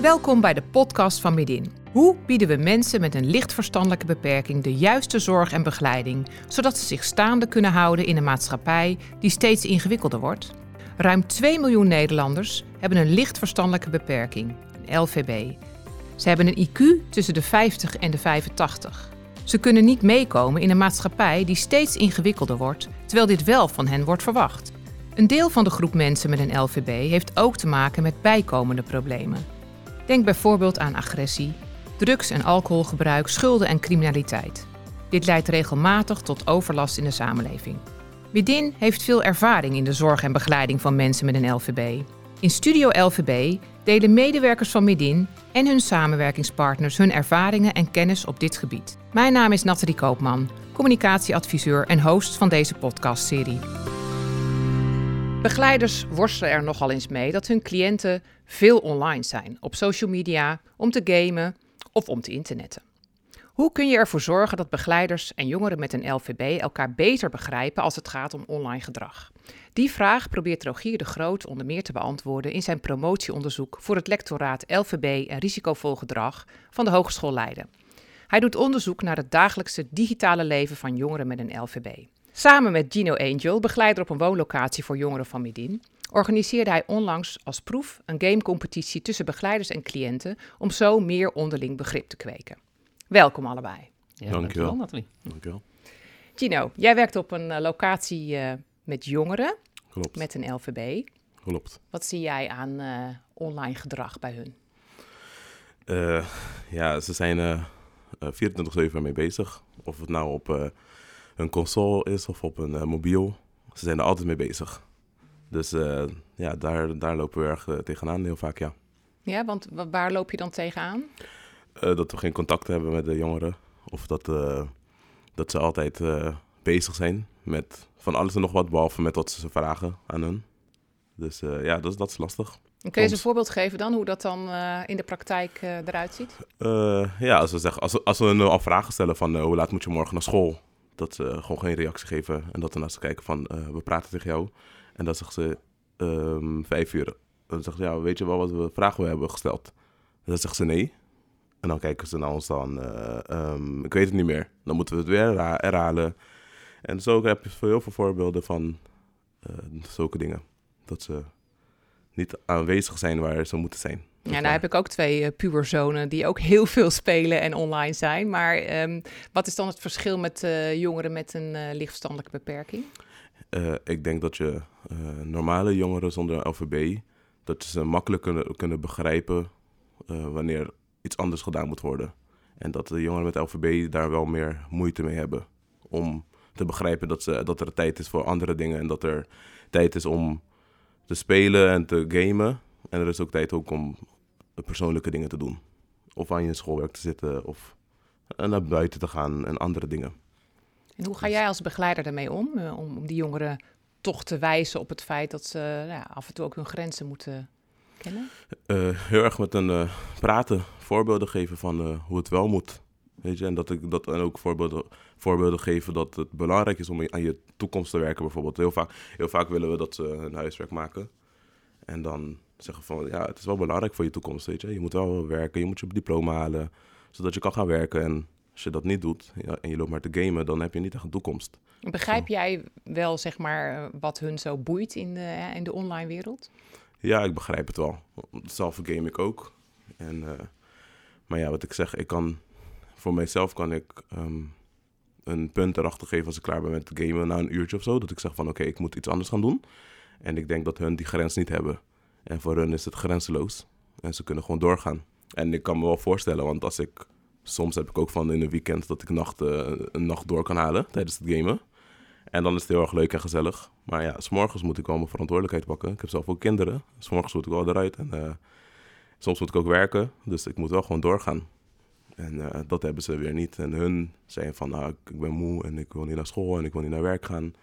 Welkom bij de podcast van Midin. Hoe bieden we mensen met een licht verstandelijke beperking de juiste zorg en begeleiding, zodat ze zich staande kunnen houden in een maatschappij die steeds ingewikkelder wordt? Ruim 2 miljoen Nederlanders hebben een licht verstandelijke beperking, een LVB. Ze hebben een IQ tussen de 50 en de 85. Ze kunnen niet meekomen in een maatschappij die steeds ingewikkelder wordt, terwijl dit wel van hen wordt verwacht. Een deel van de groep mensen met een LVB heeft ook te maken met bijkomende problemen. Denk bijvoorbeeld aan agressie, drugs- en alcoholgebruik, schulden en criminaliteit. Dit leidt regelmatig tot overlast in de samenleving. Widin heeft veel ervaring in de zorg en begeleiding van mensen met een LVB. In Studio LVB delen medewerkers van Midin en hun samenwerkingspartners hun ervaringen en kennis op dit gebied. Mijn naam is Nathalie Koopman, communicatieadviseur en host van deze podcastserie. Begeleiders worstelen er nogal eens mee dat hun cliënten veel online zijn, op social media, om te gamen of om te internetten. Hoe kun je ervoor zorgen dat begeleiders en jongeren met een LVB elkaar beter begrijpen als het gaat om online gedrag? Die vraag probeert Rogier de Groot onder meer te beantwoorden in zijn promotieonderzoek voor het lectoraat LVB en risicovol gedrag van de Hogeschool Leiden. Hij doet onderzoek naar het dagelijkse digitale leven van jongeren met een LVB. Samen met Gino Angel, begeleider op een woonlocatie voor jongeren van Midin, organiseerde hij onlangs als proef een gamecompetitie tussen begeleiders en cliënten om zo meer onderling begrip te kweken. Welkom allebei. Ja, dankjewel. Nathalie. Dankjewel. Gino, jij werkt op een uh, locatie uh, met jongeren Klopt. met een LVB. Klopt. Wat zie jij aan uh, online gedrag bij hun? ja, ze zijn 24-7 mee bezig. Of het nou op een console is of op een mobiel. Ze zijn er altijd mee bezig. Dus ja, daar, daar lopen we erg tegenaan heel vaak, ja. Ja, want waar loop je dan tegenaan? Uh, dat we geen contact hebben met de jongeren. Of dat, uh, dat ze altijd uh, bezig zijn met van alles en nog wat, behalve met wat ze vragen aan hun. Dus ja, dat, dat is lastig. En kun je eens een voorbeeld geven dan, hoe dat dan in de praktijk eruit ziet? ja, als we, zeggen, als, als we hun al vragen stellen van hoe laat moet je morgen naar school, dat ze gewoon geen reactie geven. En dat ze kijken van we praten tegen jou. En dan zeggen ze um, vijf uur. Dan zeggen ze ja, weet je wel wat we vragen we hebben gesteld? En dan zeggen ze nee. En dan kijken ze naar ons dan, uh, um, ik weet het niet meer. Dan moeten we het weer herhalen. En zo heb je heel veel voorbeelden van uh, zulke dingen. Dat ze niet aanwezig zijn waar ze moeten zijn. Ja, nou heb ik ook twee uh, puberzonen die ook heel veel spelen en online zijn. Maar um, wat is dan het verschil met jongeren met een lichtverstandelijke beperking? ik denk dat je normale jongeren zonder LVB, dat ze makkelijk kunnen, kunnen begrijpen wanneer iets anders gedaan moet worden. En dat de jongeren met LVB daar wel meer moeite mee hebben. Om te begrijpen dat, ze, dat er tijd is voor andere dingen. En dat er tijd is om te spelen en te gamen. En er is ook tijd ook om persoonlijke dingen te doen. Of aan je schoolwerk te zitten of naar buiten te gaan en andere dingen. En hoe ga jij als begeleider daarmee om? Eh, om die jongeren toch te wijzen op het feit dat ze ja, af en toe ook hun grenzen moeten kennen? Uh, heel erg met een uh, praten, voorbeelden geven van uh, hoe het wel moet. Weet je, en dat ik dat en ook voorbeelden, voorbeelden geven dat het belangrijk is om aan je toekomst te werken, bijvoorbeeld. Heel vaak, heel vaak willen we dat ze hun huiswerk maken. En dan zeggen van ja, het is wel belangrijk voor je toekomst. Weet je, je moet wel werken, je moet je diploma halen, zodat je kan gaan werken. En als je dat niet doet en je loopt maar te gamen, dan heb je niet echt een toekomst. Begrijp jij wel, zeg maar, wat hun zo boeit in de, in de online wereld? Ja, ik begrijp het wel. Zelf game ik ook. En, uh, maar ja, wat ik zeg, ik kan voor mijzelf kan ik um, een punt erachter geven als ik klaar ben met gamen na een uurtje of zo. Dat ik zeg van oké, okay, ik moet iets anders gaan doen. En ik denk dat hun die grens niet hebben. En voor hun is het grenzeloos. En ze kunnen gewoon doorgaan. En ik kan me wel voorstellen, want als ik. Soms heb ik ook van in een weekend dat ik nacht, uh, een nacht door kan halen tijdens het gamen. En dan is het heel erg leuk en gezellig. Maar ja, s'morgens moet ik wel mijn verantwoordelijkheid pakken. Ik heb zelf ook kinderen. S'morgens moet ik wel eruit. En uh, soms moet ik ook werken. Dus ik moet wel gewoon doorgaan. En uh, dat hebben ze weer niet. En hun zijn van, nou, ik ben moe en ik wil niet naar school en ik wil niet naar werk gaan.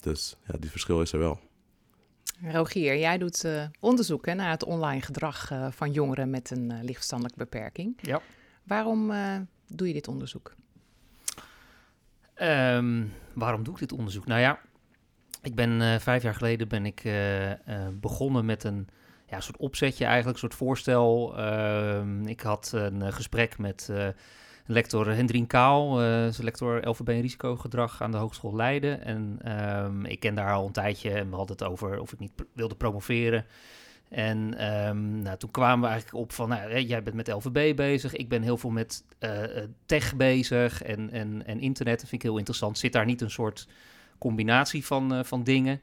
Dus ja, die verschil is er wel. Rogier, jij doet uh, onderzoek hè, naar het online gedrag uh, van jongeren met een uh, lichtverstandelijke beperking. Ja. Waarom doe je dit onderzoek? Um, waarom doe ik dit onderzoek? Nou ja, ik ben vijf jaar geleden ben ik begonnen met een ja, soort opzetje eigenlijk, een soort voorstel. Ehm, ik had een gesprek met lector Hendrien Kaal, uh, lector LVB en risicogedrag aan de Hogeschool Leiden. En ehm, ik ken daar al een tijdje en we hadden het over of ik niet wilde promoveren. En um, nou, toen kwamen we eigenlijk op van, nou, jij bent met LVB bezig, ik ben heel veel met uh, tech bezig en, en, en internet. Dat vind ik heel interessant. Zit daar niet een soort combinatie van, uh, van dingen?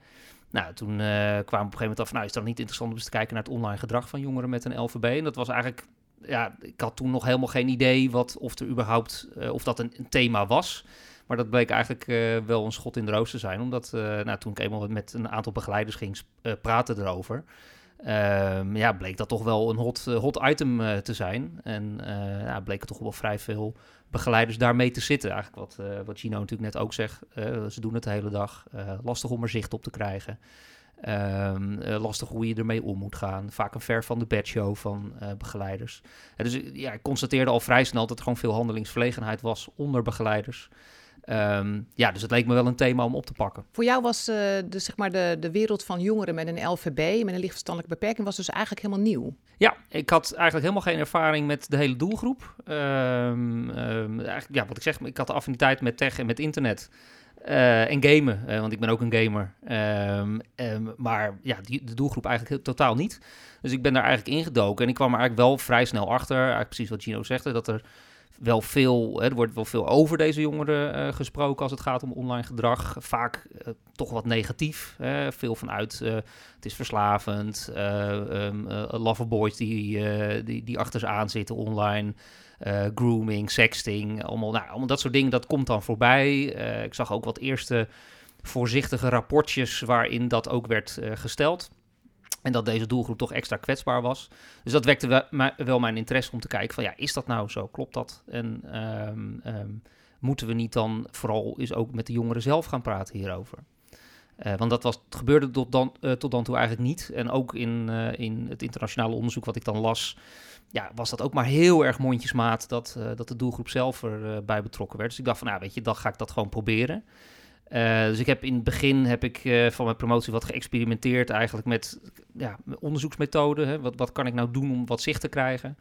Nou, toen kwamen we op een gegeven moment af, nou, is dan niet interessant om eens te kijken naar het online gedrag van jongeren met een LVB? En dat was eigenlijk ja, ik had toen nog helemaal geen idee wat, of er überhaupt, uh, of dat een, een, thema was. Maar dat bleek eigenlijk uh, wel een schot in de roos te zijn. Omdat uh, nou, toen ik eenmaal met een aantal begeleiders ging praten erover... Ehm, ja, bleek dat toch wel een hot, hot item te zijn. En ja, bleken toch wel vrij veel begeleiders daarmee te zitten. Eigenlijk wat, wat Gino natuurlijk net ook zegt. ze doen het de hele dag. lastig om er zicht op te krijgen. Um, lastig hoe je ermee om moet gaan. Vaak een ver van de bedshow van uh, begeleiders. dus ja, ik constateerde al vrij snel dat er gewoon veel handelingsverlegenheid was onder begeleiders. Um, ja, dus het leek me wel een thema om op te pakken. Voor jou was uh, de, zeg maar de, de wereld van jongeren met een LVB, met een lichtverstandelijke beperking, was dus eigenlijk helemaal nieuw. Ja, ik had eigenlijk helemaal geen ervaring met de hele doelgroep. Um, eigenlijk, ja, wat ik zeg, ik had de affiniteit met tech en met internet. Uh, en gamen, uh, want ik ben ook een gamer. Um, um, maar ja, die, de doelgroep eigenlijk totaal niet. Dus ik ben daar eigenlijk ingedoken. En ik kwam er eigenlijk wel vrij snel achter, eigenlijk precies wat Gino zegt, dat er wel veel, hè, er wordt wel veel over deze jongeren uh, gesproken als het gaat om online gedrag. Vaak toch wat negatief. Hè. Veel vanuit het is verslavend, um, loverboys die, die, die achter ze aan zitten online. Uh, grooming, sexting, allemaal, nou, allemaal dat soort dingen, dat komt dan voorbij. Uh, ik zag ook wat eerste voorzichtige rapportjes waarin dat ook werd uh, gesteld. En dat deze doelgroep toch extra kwetsbaar was. Dus dat wekte wel, mijn interesse om te kijken van ja, is dat nou zo? Klopt dat? En um, um, moeten we niet dan vooral eens ook met de jongeren zelf gaan praten hierover? Uh, want dat was, gebeurde tot dan, uh, tot dan toe eigenlijk niet. En ook in, uh, in het internationale onderzoek wat ik dan las, ja, was dat ook maar heel erg mondjesmaat dat, dat de doelgroep zelf erbij uh, betrokken werd. Dus ik dacht van, nou weet je, dan ga ik dat gewoon proberen. Dus ik heb in het begin heb ik van mijn promotie wat geëxperimenteerd eigenlijk met ja, onderzoeksmethoden. Wat, wat kan ik nou doen om wat zicht te krijgen?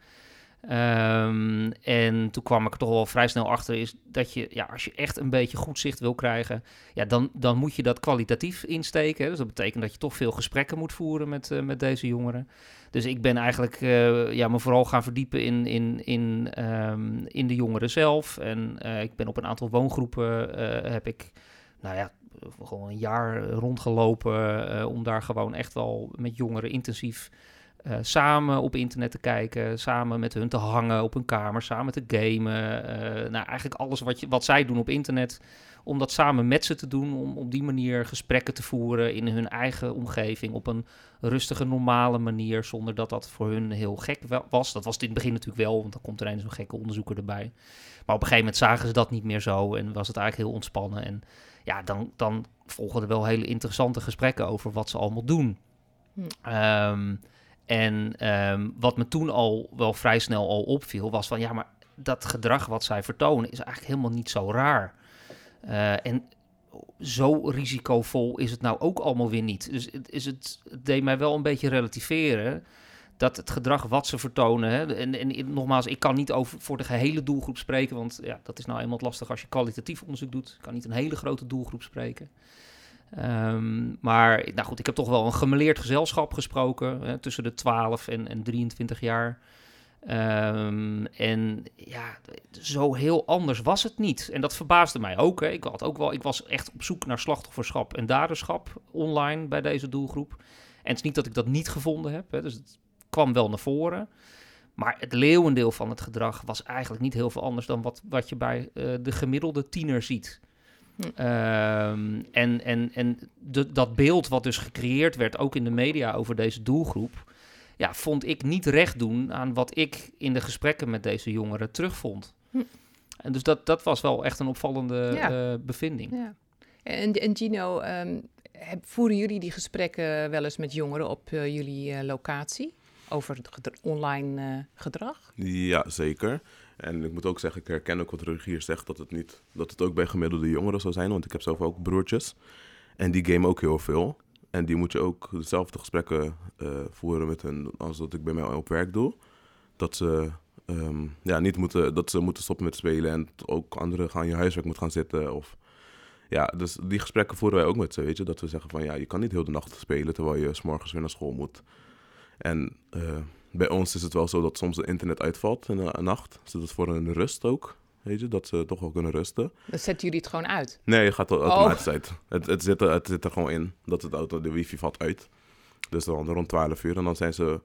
Um, en toen kwam ik er toch wel vrij snel achter, is dat je, ja, als je echt een beetje goed zicht wil krijgen, ja, dan, dan moet je dat kwalitatief insteken. Dus dat betekent dat je toch veel gesprekken moet voeren met, uh, met deze jongeren. Dus ik ben eigenlijk uh, ja, me vooral gaan verdiepen in, in, in, um, in de jongeren zelf. En uh, ik ben op een aantal woongroepen, heb ik, nou ja, gewoon een jaar rondgelopen om daar gewoon echt wel met jongeren intensief uh, samen op internet te kijken, samen met hun te hangen op hun kamer, samen te gamen. Uh, nou, eigenlijk alles wat, je, wat zij doen op internet, om dat samen met ze te doen, om op die manier gesprekken te voeren in hun eigen omgeving, op een rustige, normale manier, zonder dat dat voor hun heel gek was. Dat was het in het begin natuurlijk wel, want dan komt er een zo'n gekke onderzoeker erbij. Maar op een gegeven moment zagen ze dat niet meer zo en was het eigenlijk heel ontspannen. En ja, dan, dan volgen er wel hele interessante gesprekken over wat ze allemaal doen. Hm. Um, en um, wat me toen al wel vrij snel al opviel, was van ja, maar dat gedrag wat zij vertonen is eigenlijk helemaal niet zo raar. Uh, en zo risicovol is het nou ook allemaal weer niet. Dus het, is het, het deed mij wel een beetje relativeren dat het gedrag wat ze vertonen. Hè, en, en, nogmaals, ik kan niet over voor de gehele doelgroep spreken, want ja, dat is nou eenmaal lastig als je kwalitatief onderzoek doet. Ik kan niet een hele grote doelgroep spreken. Um, maar nou goed, ik heb toch wel een gemeleerd gezelschap gesproken hè, tussen de 12 en, en 23 jaar. Um, en ja, zo heel anders was het niet. En dat verbaasde mij ook. Hè. Ik, had ook wel, ik was echt op zoek naar slachtofferschap en daderschap online bij deze doelgroep. En het is niet dat ik dat niet gevonden heb, hè, dus het kwam wel naar voren. Maar het leeuwendeel van het gedrag was eigenlijk niet heel veel anders dan wat, wat je bij uh, de gemiddelde tiener ziet. Hm. Um, en en, en de, dat beeld wat dus gecreëerd werd, ook in de media over deze doelgroep, ja, vond ik niet recht doen aan wat ik in de gesprekken met deze jongeren terugvond. Hm. En dus dat, dat was wel echt een opvallende ja. uh, bevinding. Ja. En, en Gino, um, voeren jullie die gesprekken wel eens met jongeren op uh, jullie uh, locatie over het online gedrag? Ja, zeker. En ik moet ook zeggen, ik herken ook wat Rogier zegt, dat het, niet, dat het ook bij gemiddelde jongeren zou zijn. Want ik heb zelf ook broertjes. En die gamen ook heel veel. En die moet je ook dezelfde gesprekken eh, voeren met hen als dat ik bij mij op werk doe. Dat ze, ehm, ja, niet moeten, dat ze moeten stoppen met spelen en ook anderen gaan je huiswerk moeten gaan zitten. Of, ja, dus die gesprekken voeren wij ook met ze, weet je. Dat we zeggen van ja, je kan niet heel de nacht spelen terwijl je s'morgens weer naar school moet. En eh, bij ons is het wel zo dat soms het internet uitvalt in de nacht. Dus dat is voor een rust ook. Weet je, dat ze toch wel kunnen rusten. Dan zetten jullie het gewoon uit? Nee, het gaat automatisch uit. Het, het, zit er, het zit er gewoon in dat het auto, de wifi valt uit. Dus dan rond 12 uur. En dan zijn ze,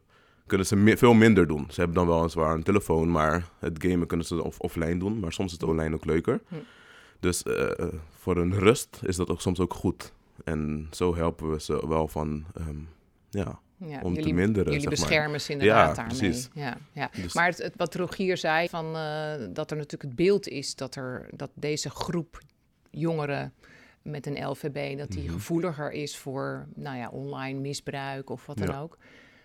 kunnen ze veel minder doen. Ze hebben dan wel een zwaar een telefoon, maar het gamen kunnen ze off offline doen. Maar soms is het online ook leuker. Hm. Dus uh, voor een rust is dat ook soms ook goed. En zo helpen we ze wel van, um, ja, ja, om jullie, te minderen. Jullie beschermen ze inderdaad ja, daarmee. Precies. Ja, ja. Dus maar het, wat Rogier zei, van, uh, dat er natuurlijk het beeld is dat, er, dat deze groep jongeren met een LVB, dat die mm -hmm. gevoeliger is voor nou ja, online misbruik of wat dan ook.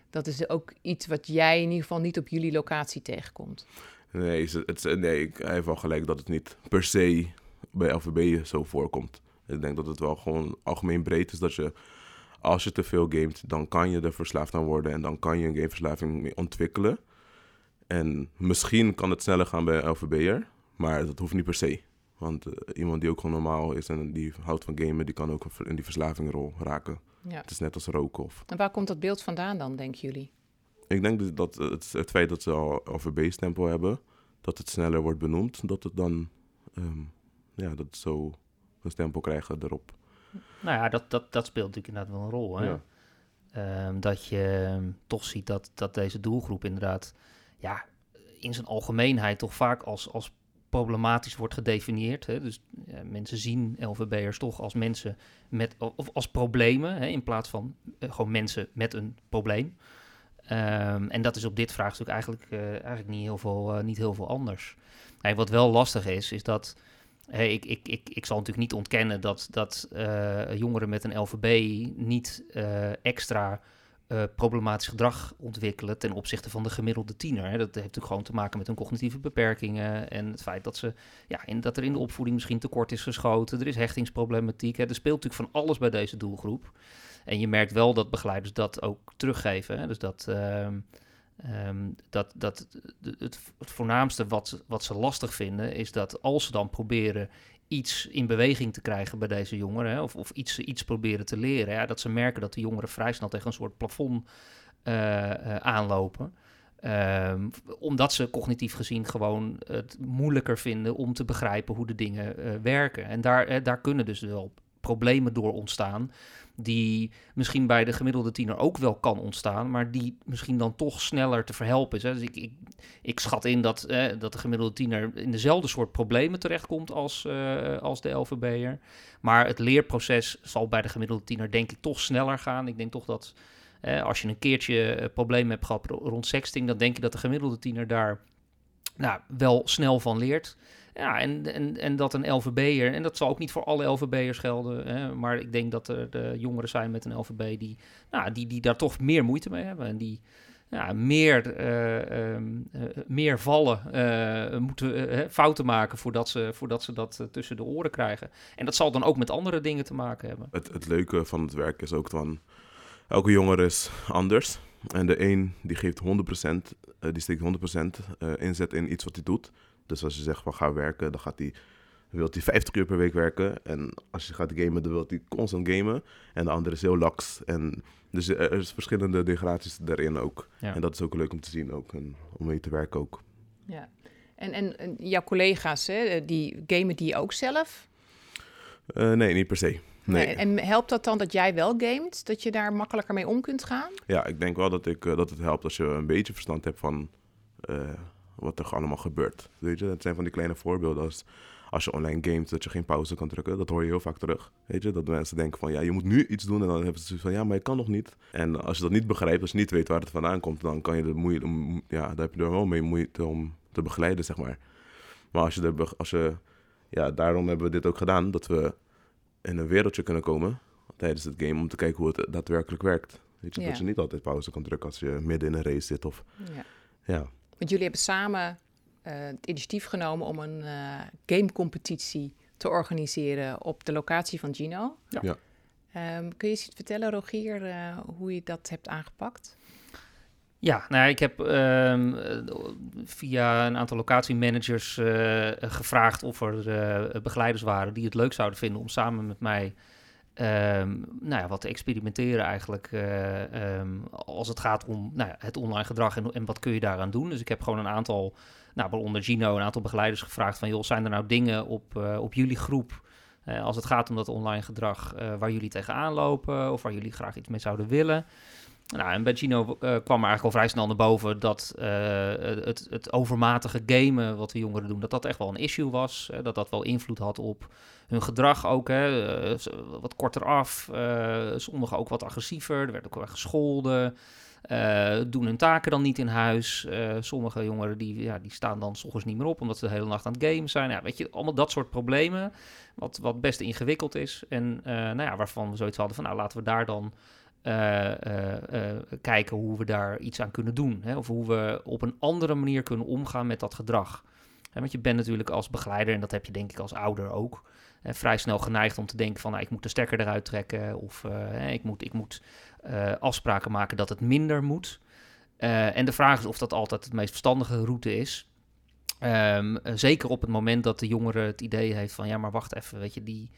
Dat is ook iets wat jij in ieder geval niet op jullie locatie tegenkomt. Nee, het, nee ik heb wel gelijk dat het niet per se bij LVB zo voorkomt. Ik denk dat het wel gewoon algemeen breed is dat je als je te veel gamet, dan kan je er verslaafd aan worden en dan kan je een gameverslaving ontwikkelen. En misschien kan het sneller gaan bij een LVB'er, maar dat hoeft niet per se. Want uh, iemand die ook gewoon normaal is en die houdt van gamen, die kan ook in die verslavingrol raken. Ja. Het is net als roken. Of... En waar komt dat beeld vandaan dan, denken jullie? Ik denk dus dat het, het feit dat ze al LVB-stempel hebben, dat het sneller wordt benoemd, dat het dan um, ja, dat zo een stempel krijgen erop. Nou ja, dat, dat, dat speelt natuurlijk inderdaad wel een rol. Hè? Um, dat je ehm, toch ziet dat, dat deze doelgroep inderdaad ja, in zijn algemeenheid toch vaak als, als problematisch wordt gedefinieerd. Hè? Dus ja, mensen zien LVB'ers toch als mensen met, of als problemen, hè? in plaats van uh, gewoon mensen met een probleem. Um, en dat is op dit vraagstuk eigenlijk, uh, eigenlijk niet, heel veel, uh, niet heel veel anders. Hey, wat wel lastig is, is dat Ik, ik, ik, ik zal natuurlijk niet ontkennen dat, dat uh, jongeren met een LVB niet uh, extra uh, problematisch gedrag ontwikkelen ten opzichte van de gemiddelde tiener. Hè. Dat heeft natuurlijk gewoon te maken met hun cognitieve beperkingen en het feit dat, ze, ja, in, dat er in de opvoeding misschien tekort is geschoten. Er is hechtingsproblematiek. Hè. Er speelt natuurlijk van alles bij deze doelgroep. En je merkt wel dat begeleiders dat ook teruggeven. Hè. Dus dat... Ehm, dat, dat het, het, voornaamste wat, wat ze lastig vinden is dat als ze dan proberen iets in beweging te krijgen bij deze jongeren, hè, of, of iets, iets proberen te leren, ja, dat ze merken dat de jongeren vrij snel tegen een soort plafond uh, uh, aanlopen. Um, omdat ze cognitief gezien gewoon het moeilijker vinden om te begrijpen hoe de dingen uh, werken. En daar, daar kunnen dus wel problemen door ontstaan die misschien bij de gemiddelde tiener ook wel kan ontstaan, maar die misschien dan toch sneller te verhelpen is. Hè. Dus ik, ik, ik, schat in dat, eh, dat de gemiddelde tiener in dezelfde soort problemen terechtkomt als, uh, als de LVB'er. Maar het leerproces zal bij de gemiddelde tiener denk ik toch sneller gaan. Ik denk toch dat eh, als je een keertje problemen hebt gehad rond sexting, dan denk je dat de gemiddelde tiener daar nou, wel snel van leert. Ja, en, en, en dat een LVB'er, en dat zal ook niet voor alle LVB'ers gelden, hè, maar ik denk dat er de jongeren zijn met een LVB die, nou, die, die daar toch meer moeite mee hebben. En die ja, meer, uh, uh, meer vallen, uh, moeten fouten maken voordat ze, voordat ze dat tussen de oren krijgen. En dat zal dan ook met andere dingen te maken hebben. Het, het leuke van het werk is ook van, elke jongere is anders. En de een die geeft 100%, die steekt 100% inzet in iets wat hij doet. Dus als je zegt van ga werken, dan gaat hij, wil hij 50 uur per week werken. En als je gaat gamen, dan wil hij constant gamen. En de andere is heel lax. En dus er is verschillende degradaties daarin ook. En dat is ook leuk om te zien ook. En om mee te werken ook. Ja. En, en, en jouw collega's, hè, die gamen die ook zelf? Uh, nee, niet per se. Nee. En helpt dat dan dat jij wel gamet? Dat je daar makkelijker mee om kunt gaan? Ja, ik denk wel dat, ik, dat het helpt als je een beetje verstand hebt van... Uh, wat er allemaal gebeurt. Weet je, het zijn van die kleine voorbeelden als als je online gamet, dat je geen pauze kan drukken. Dat hoor je heel vaak terug. Weet je, dat mensen denken van ja, je moet nu iets doen. En dan hebben ze zoiets van ja, maar je kan nog niet. En als je dat niet begrijpt, als je niet weet waar het vandaan komt, dan kan je de moeite, ja, daar heb je er wel mee moeite om te begeleiden, zeg maar. Maar als je er, als je, ja, daarom hebben we dit ook gedaan, dat we in een wereldje kunnen komen tijdens het game om te kijken hoe het daadwerkelijk werkt. Weet je, ja. dat je niet altijd pauze kan drukken als je midden in een race zit of ja. ja. Want jullie hebben samen uh, het initiatief genomen om een uh, gamecompetitie te organiseren op de locatie van Gino. Ja. Ehm, kun je eens iets vertellen, Rogier, uh, hoe je dat hebt aangepakt? Ja, nou, ik heb ehm, via een aantal locatiemanagers uh, gevraagd of er uh, begeleiders waren die het leuk zouden vinden om samen met mij um, nou ja, wat te experimenteren eigenlijk um, als het gaat om nou ja, het online gedrag en, wat kun je daaraan doen. Dus ik heb gewoon een aantal, nou, waaronder Gino, een aantal begeleiders gevraagd van joh, zijn er nou dingen op, op jullie groep als het gaat om dat online gedrag waar jullie tegenaan lopen of waar jullie graag iets mee zouden willen. Nou, en bij Gino uh, kwam er eigenlijk al vrij snel naar boven dat het, het, overmatige gamen wat de jongeren doen, dat dat echt wel een issue was. Dat dat wel invloed had op hun gedrag ook. Hè, wat korter af, sommigen ook wat agressiever. Er werd ook wel gescholden. Doen hun taken dan niet in huis. sommige jongeren die, ja, die staan dan s niet meer op omdat ze de hele nacht aan het gamen zijn. Ja, weet je, allemaal dat soort problemen. Wat, wat best ingewikkeld is. En nou ja, waarvan we zoiets hadden van nou laten we daar dan kijken hoe we daar iets aan kunnen doen. Hè? Of hoe we op een andere manier kunnen omgaan met dat gedrag. Hè, want je bent natuurlijk als begeleider, en dat heb je denk ik als ouder ook, vrij snel geneigd om te denken van nou, ik moet de stekker eruit trekken. Of ik moet, ik moet afspraken maken dat het minder moet. en de vraag is of dat altijd het meest verstandige route is. Um, zeker op het moment dat de jongere het idee heeft van ja, maar wacht even, weet je, die,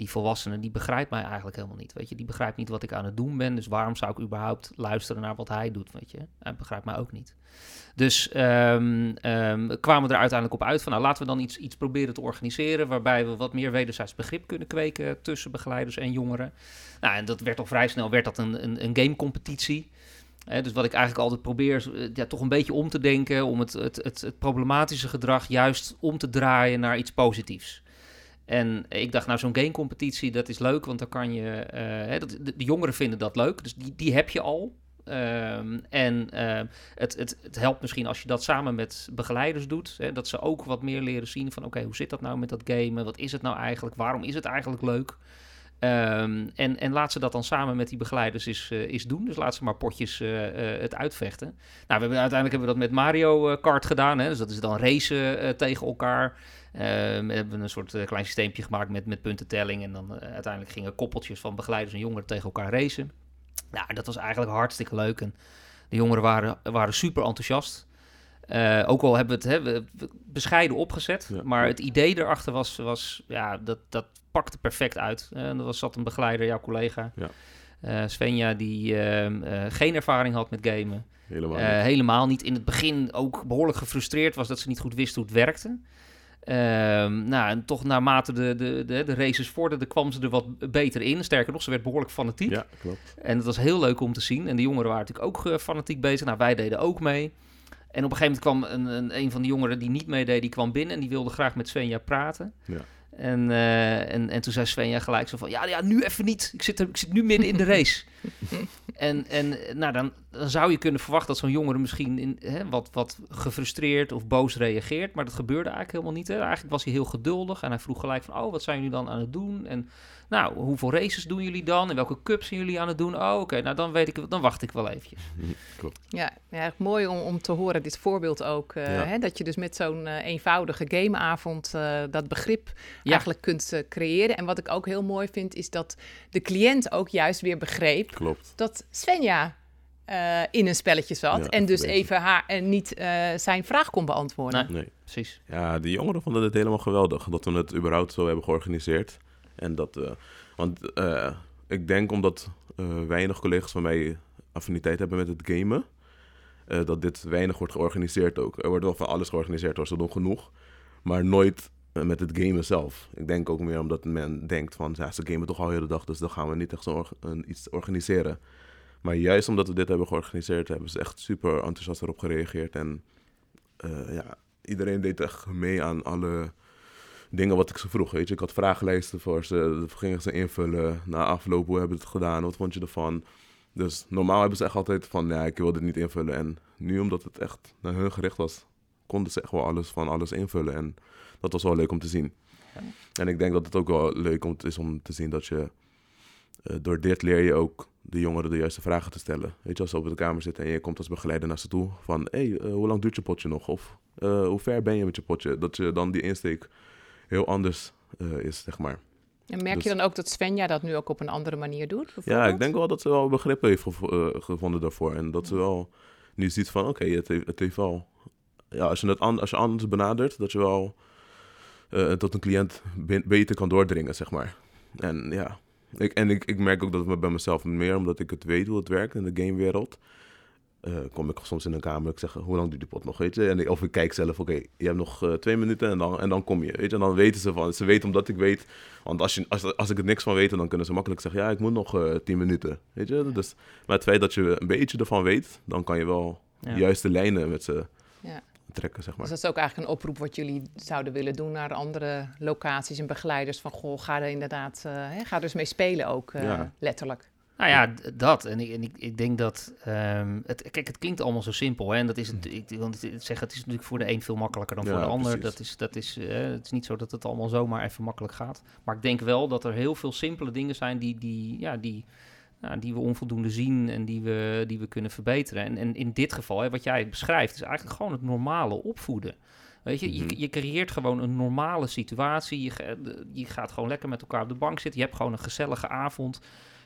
die volwassene, die begrijpt mij eigenlijk helemaal niet. Weet je, die begrijpt niet wat ik aan het doen ben. Dus waarom zou ik überhaupt luisteren naar wat hij doet? Weet je, hij begrijpt mij ook niet. Dus um, kwamen we er uiteindelijk op uit van, nou laten we dan iets, iets proberen te organiseren. waarbij we wat meer wederzijds begrip kunnen kweken tussen begeleiders en jongeren. Nou, en dat werd al vrij snel werd dat een, een, een gamecompetitie. dus wat ik eigenlijk altijd probeer, eh, ja, toch een beetje om te denken. om het, het, het problematische gedrag juist om te draaien naar iets positiefs. En ik dacht, nou, zo'n gamecompetitie, dat is leuk, want dan kan je... Uh, dat, de, jongeren vinden dat leuk, dus die, die heb je al. Um, en uh, het, het, het, helpt misschien als je dat samen met begeleiders doet. Hè, dat ze ook wat meer leren zien van... oké, hoe zit dat nou met dat gamen? Wat is het nou eigenlijk? Waarom is het eigenlijk leuk? Um, en, en laat ze dat dan samen met die begeleiders uh, eens doen. Dus laat ze maar potjes uh, uh, het uitvechten. Nou, we hebben, uiteindelijk hebben we dat met Mario Kart gedaan. Hè? Dus dat is dan racen tegen elkaar. Ehm, we hebben een soort klein systeempje gemaakt met, met puntentelling. En dan uiteindelijk gingen koppeltjes van begeleiders en jongeren tegen elkaar racen. Nou, dat was eigenlijk hartstikke leuk. En de jongeren waren, waren super enthousiast. Uh, ook al hebben we het hè, bescheiden opgezet, ja. maar het idee erachter was, was ja, dat, dat pakte perfect uit. Uh, er was, zat een begeleider, jouw collega, ja. uh, Svenja, die ehm, geen ervaring had met gamen. Helemaal niet. helemaal niet. In het begin ook behoorlijk gefrustreerd was dat ze niet goed wist hoe het werkte. Um, nou, en toch naarmate de, de, de, de races vorderden, kwam ze er wat beter in. Sterker nog, ze werd behoorlijk fanatiek. Ja, klopt. En dat was heel leuk om te zien. En de jongeren waren natuurlijk ook fanatiek bezig. Nou, wij deden ook mee. En op een gegeven moment kwam een, een, een van de jongeren die niet meedeed, die kwam binnen en die wilde graag met Svenja praten. Ja. En, uh, en, en toen zei Svenja gelijk zo van, ja, ja nu even niet. Ik zit, er, ik zit nu midden in de race. en en nou, dan, dan zou je kunnen verwachten dat zo'n jongere misschien in, hè, wat, wat gefrustreerd of boos reageert. Maar dat gebeurde eigenlijk helemaal niet. Hè. Eigenlijk was hij heel geduldig en hij vroeg gelijk van, oh, wat zijn jullie dan aan het doen? En nou, hoeveel races doen jullie dan? En welke cups zijn jullie aan het doen? Oh, oké, nou dan weet ik, dan wacht ik wel eventjes. Klopt. Ja, ja mooi om, om te horen, dit voorbeeld ook. Uh, ja. hè, dat je dus met zo'n uh, eenvoudige gameavond uh, dat begrip ja. eigenlijk kunt creëren. En wat ik ook heel mooi vind, is dat de cliënt ook juist weer begreep Klopt. dat Svenja uh, in een spelletje zat. Ja, en dus even haar en niet uh, zijn vraag kon beantwoorden. Nee, nee, precies. Ja, de jongeren vonden het helemaal geweldig dat we het überhaupt zo hebben georganiseerd. En dat, uh, want ik denk omdat weinig collega's van mij affiniteit hebben met het gamen, dat dit weinig wordt georganiseerd ook. Er wordt wel van alles georganiseerd hoor, ze genoeg. Maar nooit met het gamen zelf. Ik denk ook meer omdat men denkt van, ja, ze gamen toch al de hele dag, dus dan gaan we niet echt zo or iets organiseren. Maar juist omdat we dit hebben georganiseerd, hebben ze echt super enthousiast erop gereageerd. En ja, iedereen deed echt mee aan alle dingen wat ik ze vroeg. Weet je, ik had vragenlijsten voor ze, gingen ze invullen. Na afloop, hoe hebben ze het gedaan? Wat vond je ervan? Dus normaal hebben ze echt altijd van, ja, ik wil dit niet invullen. En nu, omdat het echt naar hun gericht was, konden ze echt wel alles van alles invullen. En dat was wel leuk om te zien. Ja. En ik denk dat het ook wel leuk is om te zien dat je uh, door dit leer je ook de jongeren de juiste vragen te stellen. Weet je, als ze op de kamer zitten en je komt als begeleider naar ze toe van... hé, hey, uh, hoe lang duurt je potje nog? Of uh, hoe ver ben je met je potje? Dat je dan die insteek heel anders is, zeg maar. En merk Dus- je dan ook dat Svenja dat nu ook op een andere manier doet? Ja, ik denk wel dat ze wel begrip heeft eh, gevonden daarvoor. En dat ze wel nu ziet van, oké, het, heeft, het heeft wel... Ja, als je het an- als je anders benadert, dat je wel eh, tot een cliënt be- beter kan doordringen, zeg maar. En ja, ik, en ik, ik merk ook dat het bij mezelf meer, omdat ik het weet hoe het werkt in de gamewereld. Eh, kom ik soms in een kamer, ik zeg, hoe lang duurt die pot nog, weet je? En ik, of ik kijk zelf, oké, je hebt nog eh, twee minuten en dan, en dan kom je, weet je? En dan weten ze van, ze weten omdat ik weet, want als, je, als, als ik er niks van weet, dan kunnen ze makkelijk zeggen, ja, ik moet nog eh, tien minuten, weet je? Dus, maar het feit dat je een beetje ervan weet, dan kan je wel Ja. de juiste lijnen met ze Ja. trekken, zeg maar. Dus dat is ook eigenlijk een oproep wat jullie zouden willen doen naar andere locaties en begeleiders. Van goh, ga er inderdaad, eh, hè, ga er eens mee spelen ook, eh, Ja. letterlijk. Nou ja, dat. En ik, en ik, ik denk dat. ehm, het, kijk, het klinkt allemaal zo simpel. Hè? En dat is het. Ik wil niet zeggen, het is natuurlijk voor de een veel makkelijker dan voor de ander. precies. Dat is, dat is, eh, het is niet zo dat het allemaal zomaar even makkelijk gaat. Maar ik denk wel dat er heel veel simpele dingen zijn die, die, ja, die, nou, die we onvoldoende zien en die we, die we kunnen verbeteren. En, en in dit geval, hè, wat jij beschrijft, is eigenlijk gewoon het normale opvoeden. Weet je, je, Mhm. je creëert gewoon een normale situatie. Je, je gaat gewoon lekker met elkaar op de bank zitten. Je hebt gewoon een gezellige avond.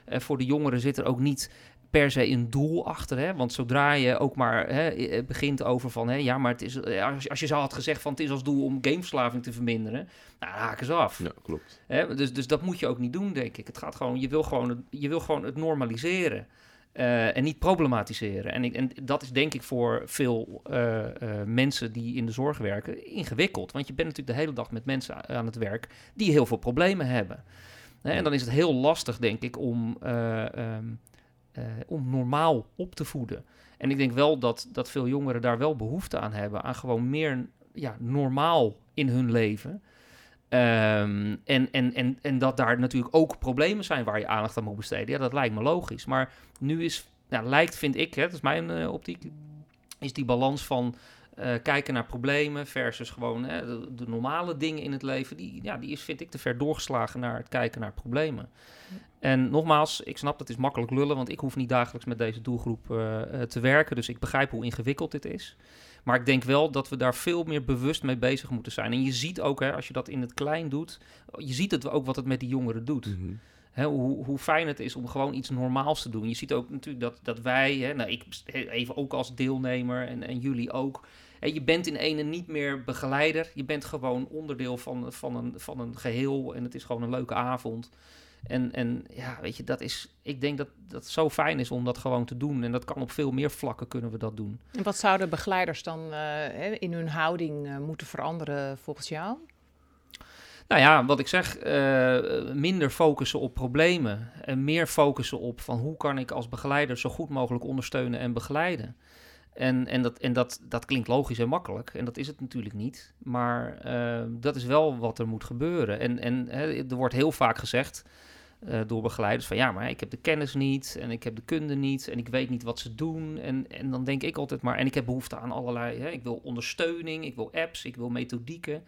Eh, voor de jongeren zit er ook niet per se een doel achter. Hè? Want zodra je ook maar hè, eh, begint over van... Hè, ja, maar het is, eh, als, als je zo had gezegd van... het is als doel om gameverslaving te verminderen... nou, haken ze af. Ja, klopt. Hè? Dus, dus dat moet je ook niet doen, denk ik. Het gaat gewoon, je wil gewoon het, je wil gewoon het normaliseren. eh, en niet problematiseren. En, ik, en dat is denk ik voor veel eh, eh, mensen die in de zorg werken ingewikkeld. Want je bent natuurlijk de hele dag met mensen aan het werk die heel veel problemen hebben. En dan is het heel lastig, denk ik, om, eh, ehm, eh, om normaal op te voeden. En ik denk wel dat, dat veel jongeren daar wel behoefte aan hebben. Aan gewoon meer ja, normaal in hun leven. Ehm, en, en, en, en dat daar natuurlijk ook problemen zijn waar je aandacht aan moet besteden. Ja, dat lijkt me logisch. Maar nu is, nou, lijkt, vind ik, hè, dat is mijn eh, optiek, is die balans van eh, kijken naar problemen versus gewoon hè, de, de normale dingen in het leven, die, ja, die is, vind ik, te ver doorgeslagen naar het kijken naar problemen. En nogmaals, ik snap dat is makkelijk lullen, want ik hoef niet dagelijks met deze doelgroep eh, eh, te werken. Dus ik begrijp hoe ingewikkeld dit is. Maar ik denk wel dat we daar veel meer bewust mee bezig moeten zijn. En je ziet ook, hè, als je dat in het klein doet, je ziet het ook wat het met die jongeren doet. Hè, hoe, hoe fijn het is om gewoon iets normaals te doen. Je ziet ook natuurlijk dat, dat wij, hè, nou, ik even ook als deelnemer en, en jullie ook. Je bent in ene niet meer begeleider. Je bent gewoon onderdeel van, van, een, van een geheel. En het is gewoon een leuke avond. En, en ja, weet je, dat is. Ik denk dat dat zo fijn is om dat gewoon te doen. En dat kan op veel meer vlakken kunnen we dat doen. En wat zouden begeleiders dan eh, in hun houding eh, moeten veranderen volgens jou? Nou ja, wat ik zeg, eh, minder focussen op problemen en meer focussen op van hoe kan ik als begeleider zo goed mogelijk ondersteunen en begeleiden. En, en, dat, en dat, dat klinkt logisch en makkelijk en dat is het natuurlijk niet, maar eh, dat is wel wat er moet gebeuren. En, en hè, er wordt heel vaak gezegd eh, door begeleiders van ja, maar ik heb de kennis niet en ik heb de kunde niet en ik weet niet wat ze doen. En, en dan denk ik altijd maar, en ik heb behoefte aan allerlei, hè, ik wil ondersteuning, ik wil apps, ik wil methodieken.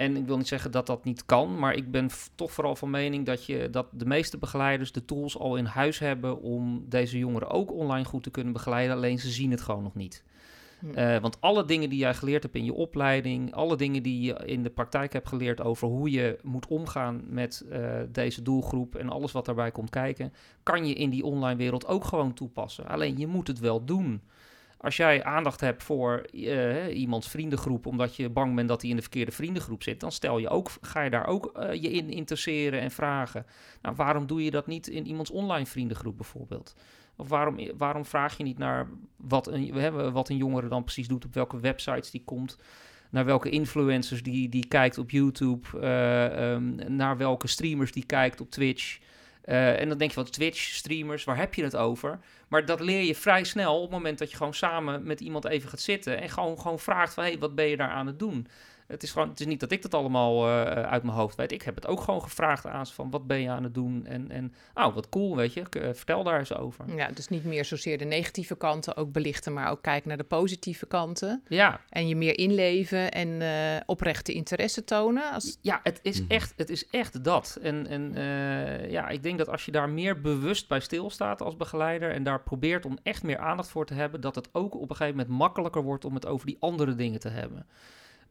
En ik wil niet zeggen dat dat niet kan, maar ik ben toch vooral van mening dat, je, dat de meeste begeleiders de tools al in huis hebben om deze jongeren ook online goed te kunnen begeleiden, alleen ze zien het gewoon nog niet. Hm. Eh, want alle dingen die jij geleerd hebt in je opleiding, alle dingen die je in de praktijk hebt geleerd over hoe je moet omgaan met eh, deze doelgroep en alles wat daarbij komt kijken, kan je in die online wereld ook gewoon toepassen. Alleen je moet het wel doen. Als jij aandacht hebt voor eh, iemands vriendengroep, omdat je bang bent dat hij in de verkeerde vriendengroep zit, dan stel je ook, ga je daar ook eh, je in interesseren en vragen. Nou, waarom doe je dat niet in iemands online vriendengroep bijvoorbeeld? Of waarom, waarom vraag je niet naar wat een, wat een jongere dan precies doet, op welke websites die komt, naar welke influencers die, die kijkt op YouTube, eh, ehm, naar welke streamers die kijkt op Twitch. Eh, en dan denk je van Twitch, streamers, waar heb je het over? Maar dat leer je vrij snel op het moment dat je gewoon samen met iemand even gaat zitten en gewoon, gewoon vraagt van, hé, hey, wat ben je daar aan het doen? Het is, gewoon, het is niet dat ik dat allemaal eh, uit mijn hoofd weet. Ik heb het ook gewoon gevraagd aan ze van, wat ben je aan het doen? En, en oh, wat cool, weet je, eh, vertel daar eens over. Ja, dus niet meer zozeer de negatieve kanten ook belichten, maar ook kijken naar de positieve kanten. Ja, En je meer inleven en eh, oprechte interesse tonen. Als... Ja, het is, Mhm. echt, het is echt dat. En, en eh, ja, ik denk dat als je daar meer bewust bij stilstaat als begeleider en daar probeert om echt meer aandacht voor te hebben, dat het ook op een gegeven moment makkelijker wordt om het over die andere dingen te hebben.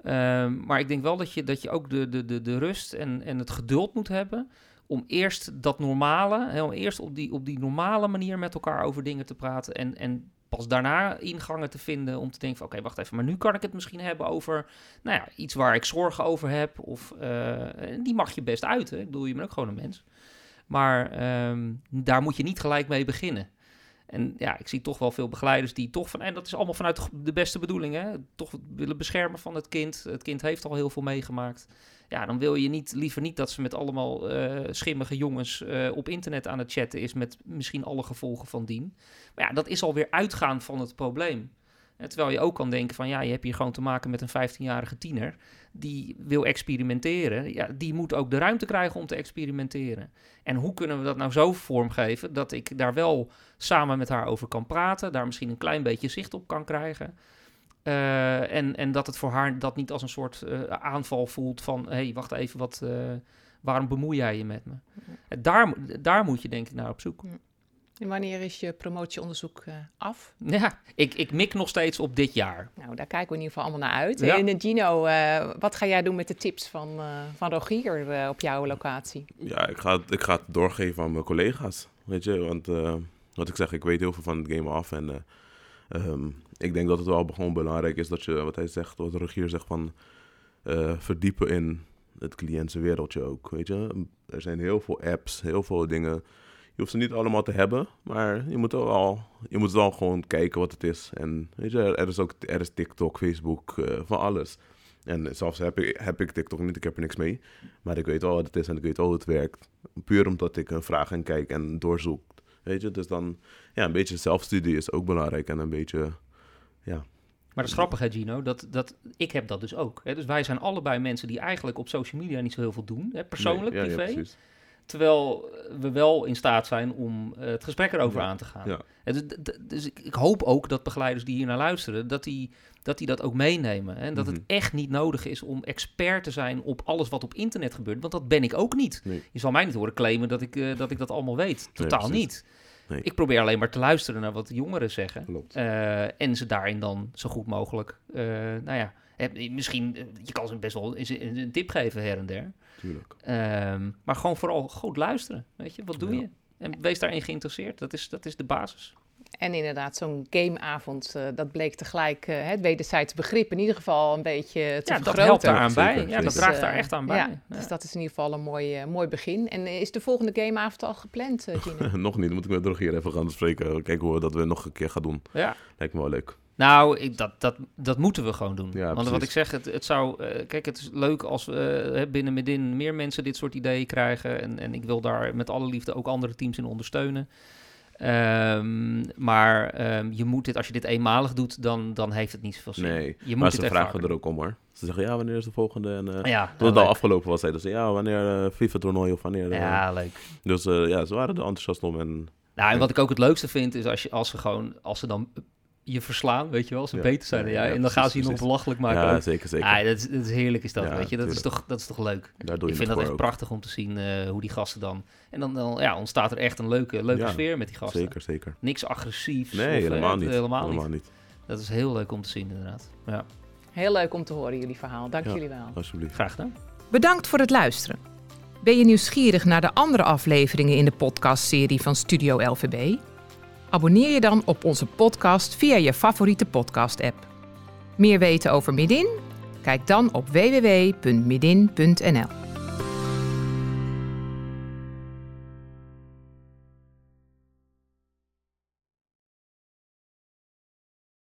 Ehm, maar ik denk wel dat je, dat je ook de, de, de, de rust en, en het geduld moet hebben om eerst dat normale, hè, eerst op die, op die normale manier met elkaar over dingen te praten en, en pas daarna ingangen te vinden om te denken van oké, wacht even, maar nu kan ik het misschien hebben over nou ja, iets waar ik zorgen over heb of uh, die mag je best uiten. Ik bedoel, je bent ook gewoon een mens. Maar um, daar moet je niet gelijk mee beginnen. En ja, ik zie toch wel veel begeleiders die toch van, en dat is allemaal vanuit de beste bedoelingen, toch willen beschermen van het kind. Het kind heeft al heel veel meegemaakt. Ja, dan wil je niet, liever niet dat ze met allemaal uh, schimmige jongens uh, op internet aan het chatten is met misschien alle gevolgen van dien. Maar ja, dat is alweer uitgaan van het probleem. Terwijl je ook kan denken van ja, je hebt hier gewoon te maken met een 15-jarige tiener die wil experimenteren. Ja, die moet ook de ruimte krijgen om te experimenteren. En hoe kunnen we dat nou zo vormgeven dat ik daar wel samen met haar over kan praten, daar misschien een klein beetje zicht op kan krijgen. Uh, en, en dat het voor haar dat niet als een soort uh, aanval voelt van... hé, hey, wacht even, wat, uh, waarom bemoei jij je met me? Daar, daar moet je denk ik naar op zoek. En wanneer is je promotieonderzoek af? Ja, ik, ik mik nog steeds op dit jaar. Nou, daar kijken we in ieder geval allemaal naar uit. Ja. En Gino, wat ga jij doen met de tips van, van Rogier op jouw locatie? Ja, ik ga, ik ga het doorgeven aan mijn collega's, weet je. Want wat ik zeg, ik weet heel veel van het game af en... Um, ik denk dat het wel gewoon belangrijk is dat je, wat hij zegt, wat de regier zegt van uh, verdiepen in het cliëntenwereldje ook. Weet je, er zijn heel veel apps, heel veel dingen. Je hoeft ze niet allemaal te hebben, maar je moet wel, je moet wel gewoon kijken wat het is. En weet je, er is ook er is TikTok, Facebook, uh, van alles. En zelfs heb ik, heb ik TikTok niet, ik heb er niks mee. Maar ik weet wel wat het is en ik weet wel hoe het werkt. Puur omdat ik een vraag en kijk en doorzoek. Weet je, dus dan, ja, een beetje zelfstudie is ook belangrijk en een beetje ja. Maar dat is grappig, hè, Gino? Dat, dat, ik heb dat dus ook. Hè? Dus wij zijn allebei mensen die eigenlijk op social media niet zo heel veel doen. Hè? Persoonlijk, nee, ja, privé. Ja, terwijl we wel in staat zijn om uh, het gesprek erover aan te gaan. Dus, dus ik, ik, hoop ook dat begeleiders die hier naar luisteren, dat die dat, die dat ook meenemen. En dat het mhm. echt niet nodig is om expert te zijn op alles wat op internet gebeurt. Want dat ben ik ook niet. Nee. Je zal mij niet horen claimen dat ik, uh, dat, ik dat allemaal weet. Totaal niet. Nee. Ik probeer alleen maar te luisteren naar wat de jongeren zeggen. Uh, en ze daarin dan zo goed mogelijk, nou ja, misschien, eh, je kan ze best wel een, een tip geven her en der. Tuurlijk. Um, maar gewoon vooral goed luisteren. Weet je, wat doe ja. je? En wees daarin geïnteresseerd. Dat is, dat is de basis. En inderdaad, zo'n gameavond, uh, dat bleek tegelijk uh, het wederzijds begrip in ieder geval een beetje te ja, vergroten. dat helpt daaraan bij. Ja, dat draagt daar echt aan bij. Ja, ja, Dus dat is in ieder geval een mooi, uh, mooi begin. En is de volgende gameavond al gepland, Gino? nog niet, dan moet ik met de regier even gaan bespreken. Kijken hoe we dat we nog een keer gaan doen. Ja. Lijkt me wel leuk. Nou, ik, dat, dat, dat moeten we gewoon doen. Ja, Want precies. wat ik zeg, het, het zou... Uh, kijk, het is leuk als we uh, binnen Medin meer mensen dit soort ideeën krijgen. En, en ik wil daar met alle liefde ook andere teams in ondersteunen. Um, maar um, je moet dit, als je dit eenmalig doet, dan, dan heeft het niet zoveel zin. Nee, je maar ze vragen er ook om hoor. Ze zeggen, ja, wanneer is de volgende? En uh, ja, het al afgelopen was, zeiden ze, ja, wanneer uh, FIFA-toernooi of wanneer... Uh, ja, leuk. Dus ja, ze waren er enthousiast om. En, nou, en wat ik ook het leukste vind, is als, je, als ze gewoon, als ze dan je verslaan, weet je wel, ze ja, beter zijn dan jij. Ja, en dan gaan ze je nog belachelijk maken. Ja, zeker, zeker. Ja, dat, is, dat is heerlijk is dat, weet je. Dat is, toch, dat is toch leuk. Daar doe je ik vind dat echt ook. prachtig om te zien uh, hoe die gasten dan... En dan, dan ja, ontstaat er echt een leuke, leuke sfeer met die gasten. Zeker, zeker. Niks agressiefs. Nee, of, helemaal, uh, niet. helemaal, helemaal niet. niet. Dat is heel leuk om te zien, inderdaad. Ja. Heel leuk om te horen, jullie verhaal. Dank jullie wel. Alsjeblieft. Graag gedaan. Bedankt voor het luisteren. Ben je nieuwsgierig naar de andere afleveringen in de podcastserie van Studio LVB? Abonneer je dan op onze podcast via je favoriete podcast-app. Meer weten over Midin? Kijk dan op www.midin.nl.